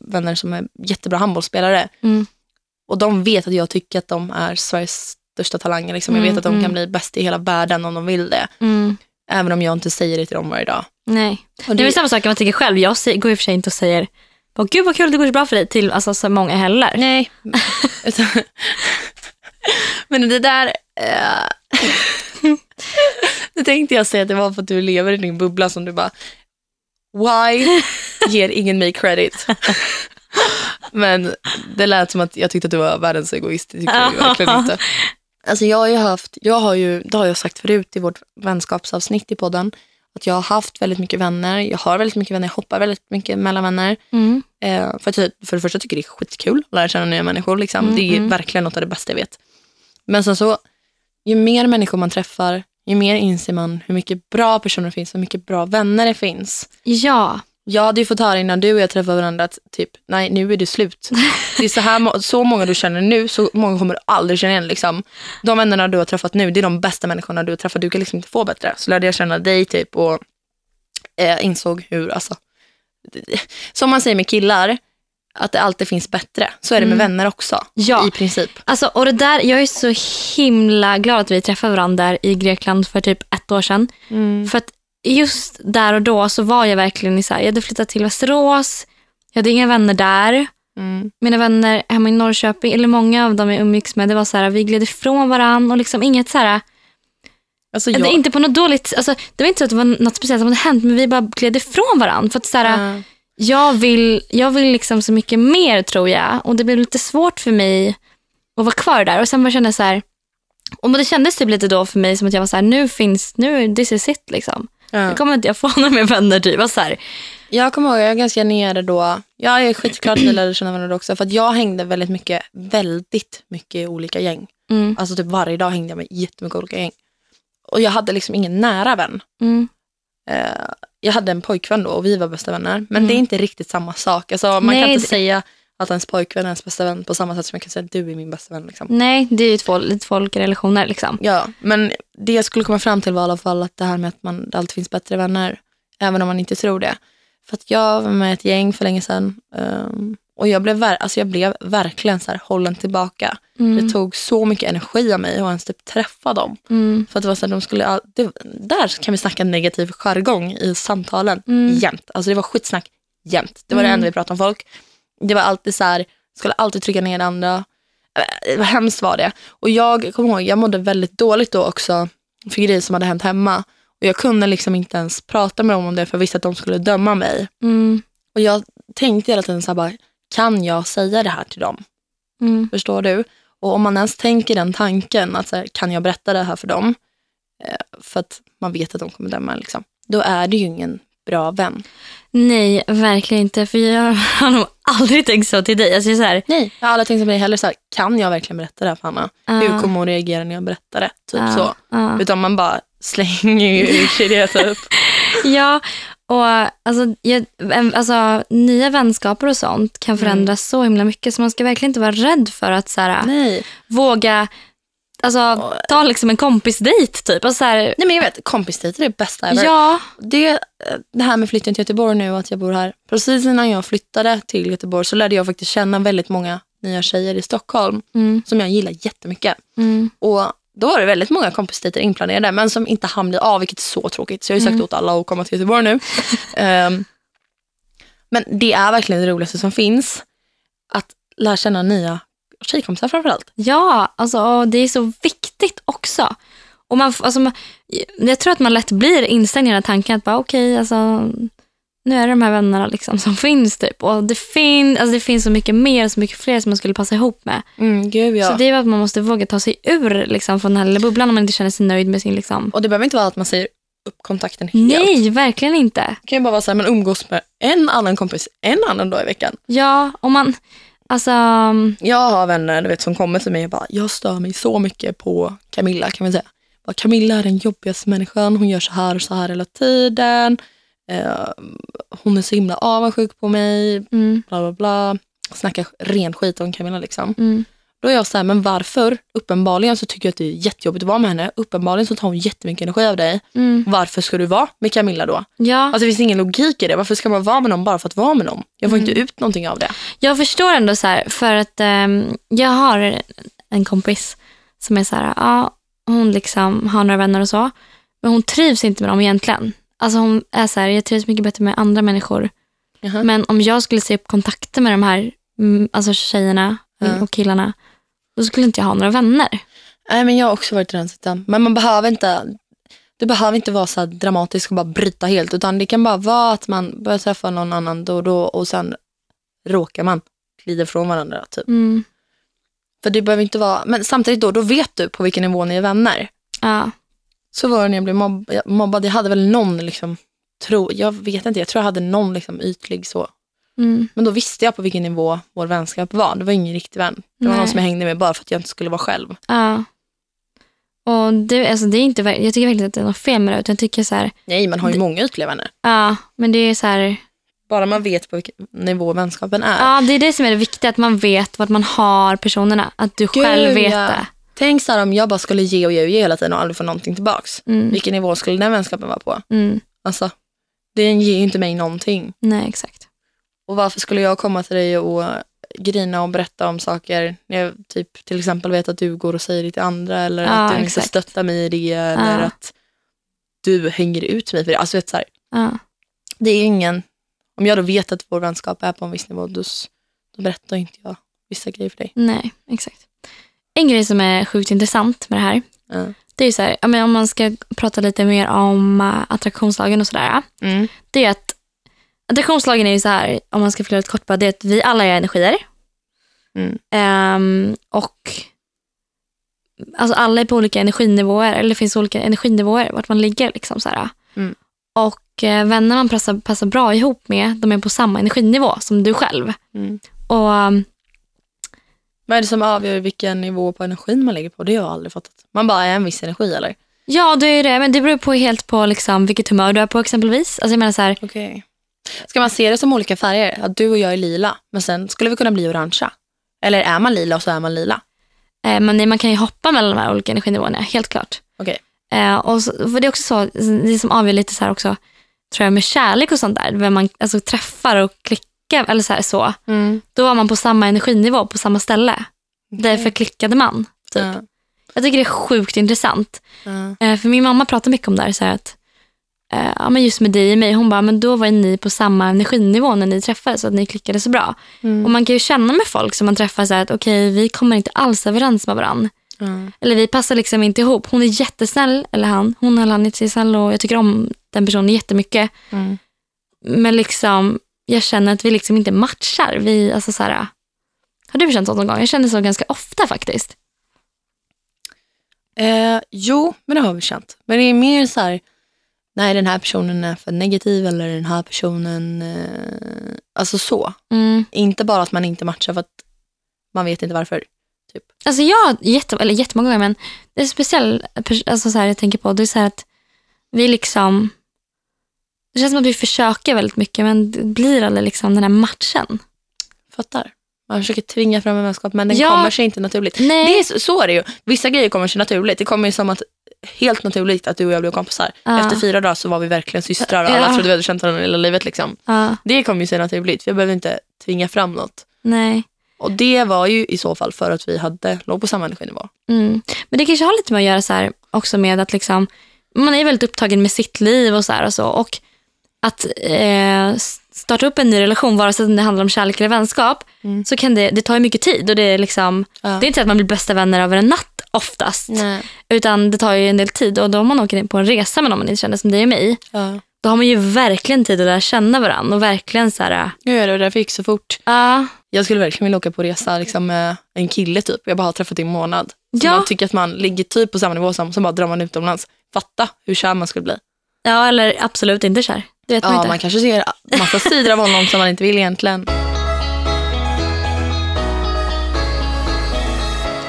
vänner som är jättebra handbollsspelare. Mm. Och de vet att jag tycker att de är Sveriges största talanger. Liksom. Jag Mm, vet att de mm. kan bli bäst i hela världen om de vill det. mm, Även om jag inte säger det till dem varje dag. nej. Och Det är väl samma sak man tycker själv. Jag går i och för sig inte och säger, bara, gud vad kul det går så bra för dig till alltså, så många heller. Nej. *laughs* *laughs* Men det där... Eh, *laughs* det tänkte jag säga att det var för att du lever i din bubbla som du bara... Why ger ingen mig credit? Men det lät som att jag tyckte att du var världens egoist. Det tycker jag ju verkligen *laughs* inte. Alltså jag har ju haft, jag har ju, det har jag sagt förut i vårt vänskapsavsnitt i podden, att jag har haft väldigt mycket vänner. Jag har väldigt mycket vänner, jag hoppar väldigt mycket mellan vänner. Mm. Eh, för, att, jag- för det första tycker jag det är skitkul att lära känna nya människor. Liksom. Mm, det är mm. verkligen något av det bästa jag vet. Men sen så, ju mer människor man träffar, ju mer inser man hur mycket bra personer det finns, hur mycket bra vänner det finns. Ja, Jag hade ju fått höra innan du och jag träffade varandra att typ, nej nu är det slut. *laughs* Det är så, här, så många du känner nu, så många kommer du aldrig känna igen. Liksom. De vännerna du har träffat nu, det är de bästa människorna du har träffat. Du kan liksom inte få bättre. Så lärde jag känna dig typ och eh, insåg hur, alltså, som man säger med killar, att det alltid finns bättre. Så är det med Mm. vänner också, Ja. i princip. alltså, och det där, jag är så himla glad att vi träffade varandra i Grekland för typ ett år sedan. För att just där och då så var jag verkligen i så här, jag hade flyttat till Västerås, jag hade inga vänner där. Mm. Mina vänner hemma i Norrköping, eller många av dem jag umgicks med, det var så här, vi gled ifrån varandra och liksom inget så här, Alltså, det, jag, inte på något dåligt, alltså, det var inte så att det var något speciellt som hade hänt, men vi bara gled ifrån varandra. För att så här, eh, jag vill, jag vill liksom så mycket mer tror jag och det blev lite svårt för mig att vara kvar där och sen bara kände så här, och det kändes typ lite då för mig som att jag var så här, nu finns, nu, this is it liksom. Ja. Nu kommer inte jag få *laughs* några mer vänner typ. Och så här, Jag kommer ihåg, jag är ganska nere då. Jag är skitglad att vi *clears throat* lärde känna varandra också. För att jag hängde väldigt mycket, väldigt mycket i olika gäng. mm, Alltså typ varje dag hängde jag med jättemycket olika gäng. Och jag hade liksom ingen nära vän. mm, Eh, jag hade en pojkvän då och vi var bästa vänner. Men Mm. det är inte riktigt samma sak. Alltså, man Nej, kan inte det- säga att ens pojkvän är ens bästa vän på samma sätt som jag kan säga att du är min bästa vän. Liksom. nej, det är ju två, två olika relationer liksom. Ja, men det jag skulle komma fram till var i alla fall att det här med att man, alltid finns bättre vänner. Även om man inte tror det. För att jag var med i ett gäng för länge sedan. ehm, och jag blev, alltså jag blev verkligen så här hållen tillbaka. Det tog så mycket energi av mig att ens typ träffa dem. Mm. För att det var så här, de skulle, det, där kan vi snacka negativ jargong i samtalen jämt. Alltså det var skitsnack jämt. Det var det enda vi pratade om folk. Det var alltid så här, skulle alltid trycka ner andra. Eh, Det var hemskt var det. Och jag kommer ihåg, jag mådde väldigt dåligt då också för grejer som hade hänt hemma. Och jag kunde liksom inte ens prata med dem om det för jag visste att de skulle döma mig. Mm. Och jag tänkte hela tiden så här bara, kan jag säga det här till dem? Mm. Förstår du? Och om man ens tänker den tanken, att så här, kan jag berätta det här för dem? Eh, för att man vet att de kommer döma liksom. Då är det ju ingen bra vän. Nej, verkligen inte. För jag har nog aldrig tänkt så till dig. Alltså, jag är så här, Nej. Jag har aldrig tänkt på mig heller, så här, kan jag verkligen berätta det här för Hanna? Hur kommer hon reagera när jag berättar det? Typ Ja, så. ja. Utan man bara slänger ju ur sig det typ. *laughs* Ja, och alltså, jag, alltså, nya vänskaper och sånt kan förändras så himla mycket. Så man ska verkligen inte vara rädd för att så här, Nej. våga alltså, ta liksom en kompisdejt. Typ. Alltså, så här, Nej men jag vet, kompisdejter är det bästa ever. ja, det, det här med flytten till Göteborg nu, att jag bor här. Precis innan jag flyttade till Göteborg så lärde jag faktiskt känna väldigt många nya tjejer i Stockholm mm, som jag gillar jättemycket. mm, Och då var det väldigt många kompisdejter inplanerade men som inte hann bli av, vilket är så tråkigt. Så jag har ju sagt åt alla att komma till Göteborg nu. *laughs* Ehm, men det är verkligen det roligaste som finns. Att lära känna nya tjejkompisar framförallt. ja alltså, och det är så viktigt också. Och man, alltså, man, jag tror att man lätt blir instängd i den här tanken att bara, okej, alltså, nu är det de här vännerna liksom som *laughs* finns. Typ. Och det, fin, alltså, det finns så mycket mer, så mycket fler som man skulle passa ihop med. Mm, gud ja. Så det är att man måste våga ta sig ur liksom, från den här lilla bubblan om man inte känner sig nöjd med sin... Liksom. Och det behöver inte vara att man säger upp kontakten helt. Nej, verkligen inte. Det kan ju bara vara så här, man umgås med en annan kompis en annan dag i veckan. Ja, om man... Alltså, Jag har vänner du vet, som kommer till mig och bara, jag stör mig så mycket på Camilla kan man säga. Bara, Camilla är den jobbigaste människan, hon gör så här och så här hela tiden. Eh, hon är så himla avundsjuk på mig, mm, bla bla bla. Snackar ren skit om Camilla liksom. mm, Då är jag så här, men varför? Uppenbarligen så tycker jag att det är jättejobbigt att vara med henne. Uppenbarligen så tar hon jättemycket energi av dig. mm, Varför ska du vara med Camilla då? ja, Alltså det finns ingen logik i det. Varför ska man vara med någon bara för att vara med någon? Jag får inte ut någonting av det. jag förstår ändå så här, för att ehm, jag har en kompis som är så här, ja, hon liksom har några vänner och så, men hon trivs inte med dem egentligen. Alltså hon är så här, jag trivs mycket bättre med andra människor. Jaha. Men om jag skulle se upp kontakter med de här mm, alltså tjejerna Ja. och killarna, då skulle inte jag ha några vänner. Nej, men jag har också varit i den sittan. Men man behöver inte, det behöver inte vara så dramatiskt och bara bryta helt. Utan det kan bara vara att man börjar träffa någon annan då och då och sen råkar man glida från varandra. Typ. Mm. För det behöver inte vara, men samtidigt då, då vet du på vilken nivå ni är vänner. Ja. Så var det när jag blev mobb, mobbad. Jag hade väl någon, liksom, tro, jag vet inte, jag tror jag hade någon liksom, ytlig så. Mm. Men då visste jag på vilken nivå vår vänskap var. Det var ingen riktig vän. Det var Nej. någon som jag hängde med bara för att jag inte skulle vara själv. Ja. Och det, alltså det är inte, jag tycker verkligen inte att det är något fel med det. Utan jag tycker så här, Nej, man har ju många ytliga vänner. ja, men det är så här, Bara man vet på vilken nivå vänskapen är. ja, det är det som är det viktiga. Att man vet vart man har personerna. Att du själv vet ja. det. Tänk så här om jag bara skulle ge och ge och ge hela tiden och aldrig få någonting tillbaks. Mm. Vilken nivå skulle den vänskapen vara på? Mm. Alltså, den ger ju inte mig någonting. Nej, exakt. Och varför skulle jag komma till dig och grina och berätta om saker när jag typ till exempel vet att du går och säger det till andra eller Ja, att du inte exakt. stöttar mig i det eller Ja. att du hänger ut mig för det. Alltså vet, så här, Ja. det är ingen, om jag då vet att vår vänskap är på en viss nivå då, då berättar inte jag vissa grejer för dig. Nej, exakt. En grej som är sjukt intressant med det här. Det är ju så här, om man ska prata lite mer om uh, attraktionslagen och sådär. Mm. Det är att attraktionslagen är ju så här, om man ska förklara det kort bara, det är att vi alla är energier. Mm. Ehm, och alltså alla är på olika energinivåer, eller det finns olika energinivåer vart man ligger. Liksom, så här. Mm. Och eh, vänner man passar, passar bra ihop med, de är på samma energinivå som du själv. Mm. Och um, Vad är det som avgör vilken nivå på energin man ligger på? Det har jag aldrig fattat. Man bara är en viss energi eller? Ja, det är det. Men det beror på helt på liksom, vilket humör du är på exempelvis. Alltså jag menar så här, Okej. Ska man se det som olika färger? Att du och jag är lila, men sen skulle vi kunna bli orangea. Eller är man lila och så är man lila? eh, men nej, man kan ju hoppa mellan de här olika energinivåerna, helt klart. Okej. Eh, och så, för det är också så, det som avgör lite så här också, tror jag med kärlek och sånt där, vem man alltså, träffar och klickar klicka, eller så, här, så Mm. då var man på samma energinivå på samma ställe. Därför klickade man. Typ. Ja. Jag tycker det är sjukt intressant. Ja. Eh, för min mamma pratar mycket om det här, så här att ja, men just med dig och mig, hon bara, men då var ju ni på samma energinivå när ni träffades så att ni klickade så bra. Mm. Och man kan ju känna med folk som man träffar så här att okej, vi kommer inte alls överens med varandra. Ja. Eller vi passar liksom inte ihop. Hon är jättesnäll, eller han. Hon eller han är jättesnäll och jag tycker om den personen jättemycket. Mm. Men liksom, jag känner att vi liksom inte matchar. Vi, alltså så här, har du känt så någon gång? Jag känner så ganska ofta faktiskt. Eh, jo, men det har vi känt. Men det är mer så här, nej den här personen är för negativ eller den här personen, eh, alltså så. Mm. Inte bara att man inte matchar för att man vet inte varför. Typ. Alltså jag, jätte, eller jättemånga gånger, men det är speciellt, alltså så här, jag tänker på, det är så att vi liksom, det känns som att vi försöker väldigt mycket men det blir aldrig liksom den här matchen. Fattar? Man försöker tvinga fram en vänskap men den Ja. kommer sig inte naturligt. Nej. Det är, så- så är det ju. Vissa grejer kommer sig naturligt. Det kommer ju som att helt naturligt att du och jag blev kompisar. Ja. Efter fyra dagar så var vi verkligen systrar och alla trodde vi hade känt varandra hela livet. Liksom. Det kommer ju sig naturligt. Jag behöver inte tvinga fram något. nej. Och det var ju i så fall för att vi hade, låg på samma energinivå. Mm. Men det kanske har lite med att göra så här också med att liksom, man är väldigt upptagen med sitt liv och så här och så. Och att eh, starta upp en ny relation, vare sig det handlar om kärlek eller vänskap, Mm. så kan det, det tar ju mycket tid. Och det, är liksom, Ja. det är inte så att man blir bästa vänner över en natt oftast. Nej. Utan det tar ju en del tid. Och då om man åker in på en resa med någon man inte känner som dig och mig, Ja. då har man ju verkligen tid att lära känna varandra. Och verkligen så här, Nu är det därför det gick så fort. ja, Jag skulle verkligen vilja åka på resa liksom, med en kille typ. Jag bara har träffat i en månad. Så Ja. man tycker att man ligger typ på samma nivå som, så bara drar man utomlands. Fatta hur kär man skulle bli. ja, eller absolut inte kär. Det vet man Ja, inte. man kanske ser massa sidor av honom som man inte vill egentligen.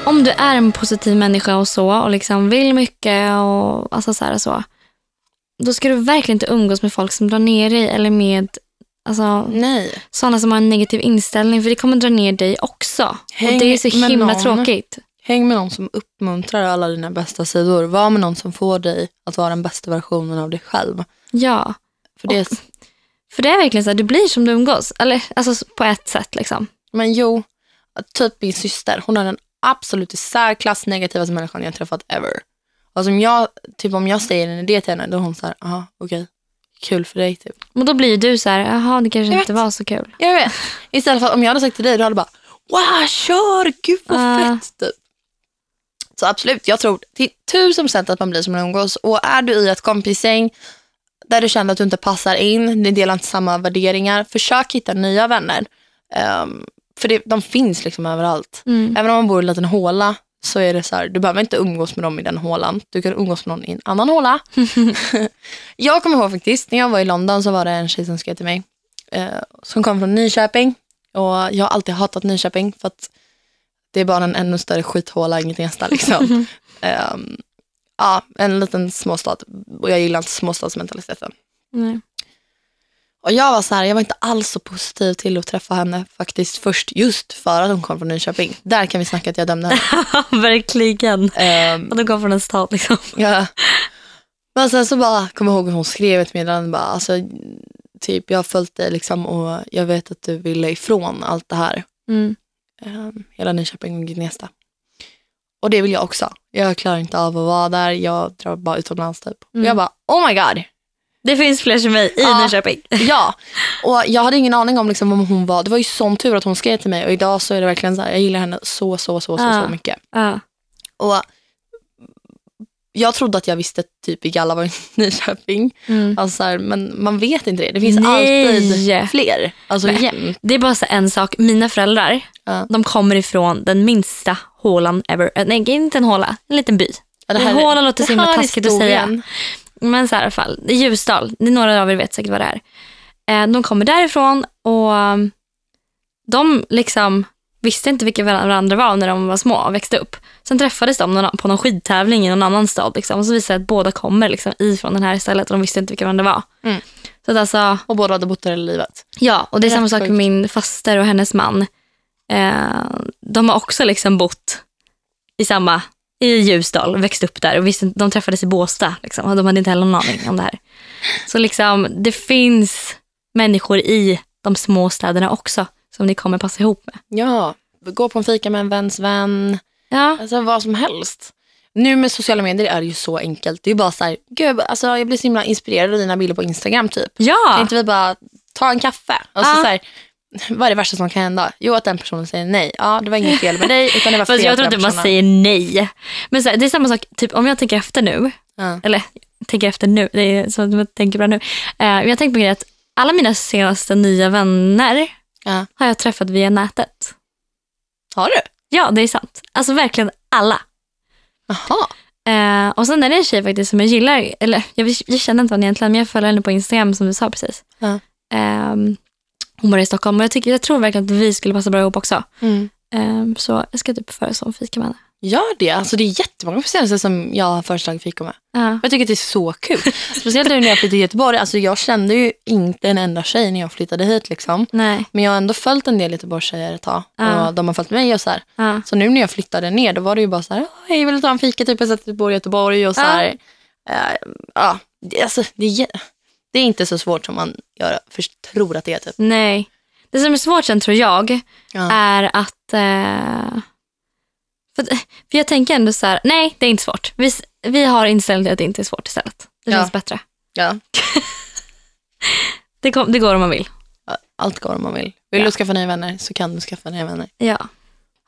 Om du är en positiv människa och så och liksom vill mycket och alltså så här och så. Då ska du verkligen inte umgås med folk som drar ner dig eller med alltså, Nej. sådana som har en negativ inställning för det kommer dra ner dig också. Häng och det är så himla någon. tråkigt. Häng med någon som uppmuntrar alla dina bästa sidor. Var med någon som får dig att vara den bästa versionen av dig själv. Ja, För det är, för det är verkligen så här, du blir som du umgås. Eller alltså på ett sätt liksom. men jo, typ min syster. Hon är den absolut i särklass negativaste människan jag träffat ever. Och som jag, typ om jag säger en idé till henne, då är hon så här, aha, okej, kul för dig typ. Och då blir du så här, jaha det kanske Jag inte vet. var så kul. Jag vet. Istället för att om jag hade sagt till dig, då hade du bara, wow, kör, gud vad Ja. fett. Typ. Så absolut, jag tror till tusen procent att man blir som man umgås. Och är du i ett kompisgäng där du känner att du inte passar in, ni delar inte samma värderingar, försök hitta nya vänner. Ehm, för det, de finns liksom överallt. Mm. Även om man bor i en liten håla så är det så här, du behöver inte umgås med dem i den hålan. Du kan umgås med någon i en annan håla. *laughs* jag kommer ihåg faktiskt, när jag var i London så var det en tjej som skrev till mig. Eh, som kom från Nyköping. Och jag har alltid hatat Nyköping för att det är bara en ännu större skithåla, inget nästa liksom. *laughs* Ehm, ja, en liten småstad. Och jag gillar inte småstadsmentaliteten. Nej. Och jag var så här, jag var inte alls så positiv till att träffa henne faktiskt först just för att hon kom från Nyköping. Där kan vi snacka att jag dömde henne. *laughs* Verkligen. Ehm, Och de kom från en stad liksom. ja. *laughs* Men sen så bara kom jag ihåg att hon skrev ett meddelande bara, alltså, typ jag har följt dig liksom och jag vet att du ville ifrån allt det här. Mm. Ehm, hela Nyköping och Gnesta. Och det vill jag också. Jag klarar inte av att vara där, jag drar bara utomlands typ. Mm. Och jag bara, oh my god. Det finns fler som mig i Ja. Nyköping. *laughs* Ja, och jag hade ingen aning om liksom om hon var, det var ju sån tur att hon skrev till mig och idag så är det verkligen så här, jag gillar henne så, så, så, så, Ja. så mycket. Ja. Och jag trodde att jag visste typ i *laughs* Nyköping. Mm. Alltså, så här, men man vet inte det. Det finns Nej. alltid fler. Alltså jämt. Det är bara så en sak. Mina föräldrar, Ja. de kommer ifrån den minsta hålan ever. Äh, Nej, inte en håla, en liten by. Ja, En håla låter så himla här taskigt att säga. Men så här, i alla fall, det är Ljusdal. Det är några av er vet säkert vad det är. Eh, De kommer därifrån och um, de liksom visste inte vilka varandra var när de var små och växte upp. Sen träffades de på någon skidtävling i någon annan stad. Liksom. Och så visade det att båda kommer liksom, ifrån den här stället och de visste inte vilka varandra var. Mm. Så att alltså, Och båda hade bott där hela livet. Ja, och det är Rätt samma sak med min faster och hennes man. Eh, de har också liksom bott i samma, i Ljusdal, växt upp där och visste, de träffades i Båstad. Liksom, och de hade inte heller någon aning om det här. Så liksom, det finns människor i de små städerna också som ni kommer passa ihop med. Ja, gå på en fika med en väns vän. Ja, Alltså vad som helst. Nu med sociala medier är det ju så enkelt. Det är ju bara så här, gud, alltså, jag blir så himla inspirerad av dina bilder på Instagram typ. Kan ja. inte vi bara ta en kaffe? Och så, Ja. så här, *laughs* vad är det värsta som kan hända? Jo, att den personen säger nej. Ja, det var inget fel med dig, utan det var *laughs* fel Fast jag tror inte man säger nej. Men så här, det är samma sak, typ om jag tänker efter nu, Ja. eller tänker efter nu, det är så att jag tänker bra nu. Eh, jag tänker på grejen att alla mina senaste nya vänner Ja. har jag träffat via nätet. Har du? Ja, det är sant. Alltså verkligen alla. Jaha. Eh, och sen är det en tjej faktiskt som jag gillar, eller jag, jag känner inte henne egentligen, men jag följer henne på Instagram som du sa precis. Ja. Ehm, hon bor i Stockholm och jag, tycker, jag tror verkligen att vi skulle passa bra ihop också. Mm. Ehm, så jag ska typ föreslå en fika med henne. Gör det. Alltså, det är jättemånga senaste som jag har föreslagit fika med. Ja. Jag tycker att det är så kul. *laughs* Speciellt nu när jag flyttade till Göteborg. Alltså, jag kände ju inte en enda tjej när jag flyttade hit. Liksom. Nej. Men jag har ändå följt en del Göteborgstjejer ett tag. Ja. Och de har följt mig och så. Ja. Så nu när jag flyttade ner då var det ju bara så här, hej vill du ta en fika typ jag bor i Göteborg och så här. eh, ja, det, alltså, det, är, det är inte så svårt som man gör, för, tror att det är typ. Nej. Det som är svårt sen tror jag Ja. är att... Eh, för, för jag tänker ändå så här, nej det är inte svårt. Vi, vi har inställningen att det inte är svårt istället. Det Ja. känns bättre. Ja, *laughs* Det, kom, det går om man vill. allt går om man vill. Vill Ja. du skaffa nya vänner så kan du skaffa nya vänner. Ja.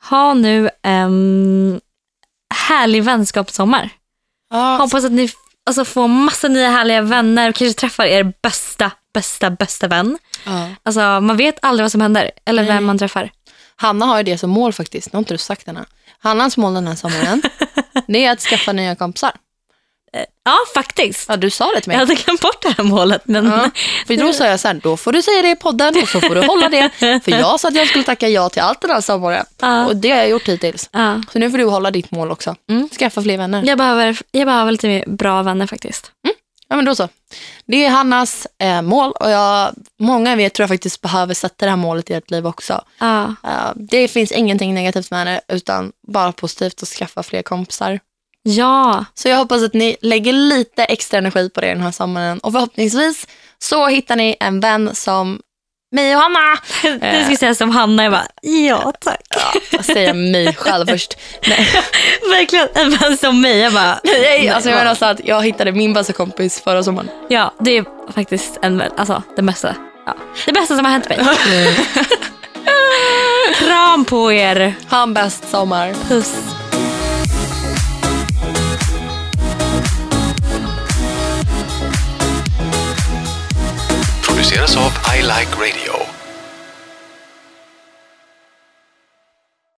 Ha nu en härlig vänskapssommar. Ja, Hoppas att ni alltså, får massa nya härliga vänner. Kanske träffar er bästa, bästa, bästa vän. ja. Alltså, man vet aldrig vad som händer eller Nej. vem man träffar. Hanna har ju det som mål faktiskt. Nu har inte du sagt än. Hannas mål den här sommaren, *laughs* det är att skaffa nya kompisar. Ja, faktiskt. Ja, du sa det till mig. Jag hade glömt bort det här målet. Men... Ja, för då sa jag så här, då får du säga det i podden och så får du hålla det. För jag sa att jag skulle tacka ja till allt den här sommaren. Ja. Och det har jag gjort hittills. Ja. Så nu får du hålla ditt mål också. Mm. Skaffa fler vänner. Jag, behöver, jag behöver lite mer bra vänner faktiskt. Ja men då så. Det är Hannas eh, mål och jag, många av er tror jag faktiskt behöver sätta det här målet i ert liv också. Ja. Eh, det finns ingenting negativt med det utan bara positivt att skaffa fler kompisar. Ja. Så jag hoppas att ni lägger lite extra energi på det den här sommaren och förhoppningsvis så hittar ni en vän som mig och Hanna. *laughs* Du ska säga som Hanna. Jag bara, ja tack. Jag säger mig själv först. Nej, *laughs* Verkligen en vän som mig. Jag bara, Nej alltså jag menar så att jag hittade min bästa kompis förra sommaren. Ja, det är faktiskt en, alltså, det bästa. Ja. Det bästa som har hänt mig. *laughs* Kram på er. Ha en bäst sommar. Puss. Produceras av I Like Radio.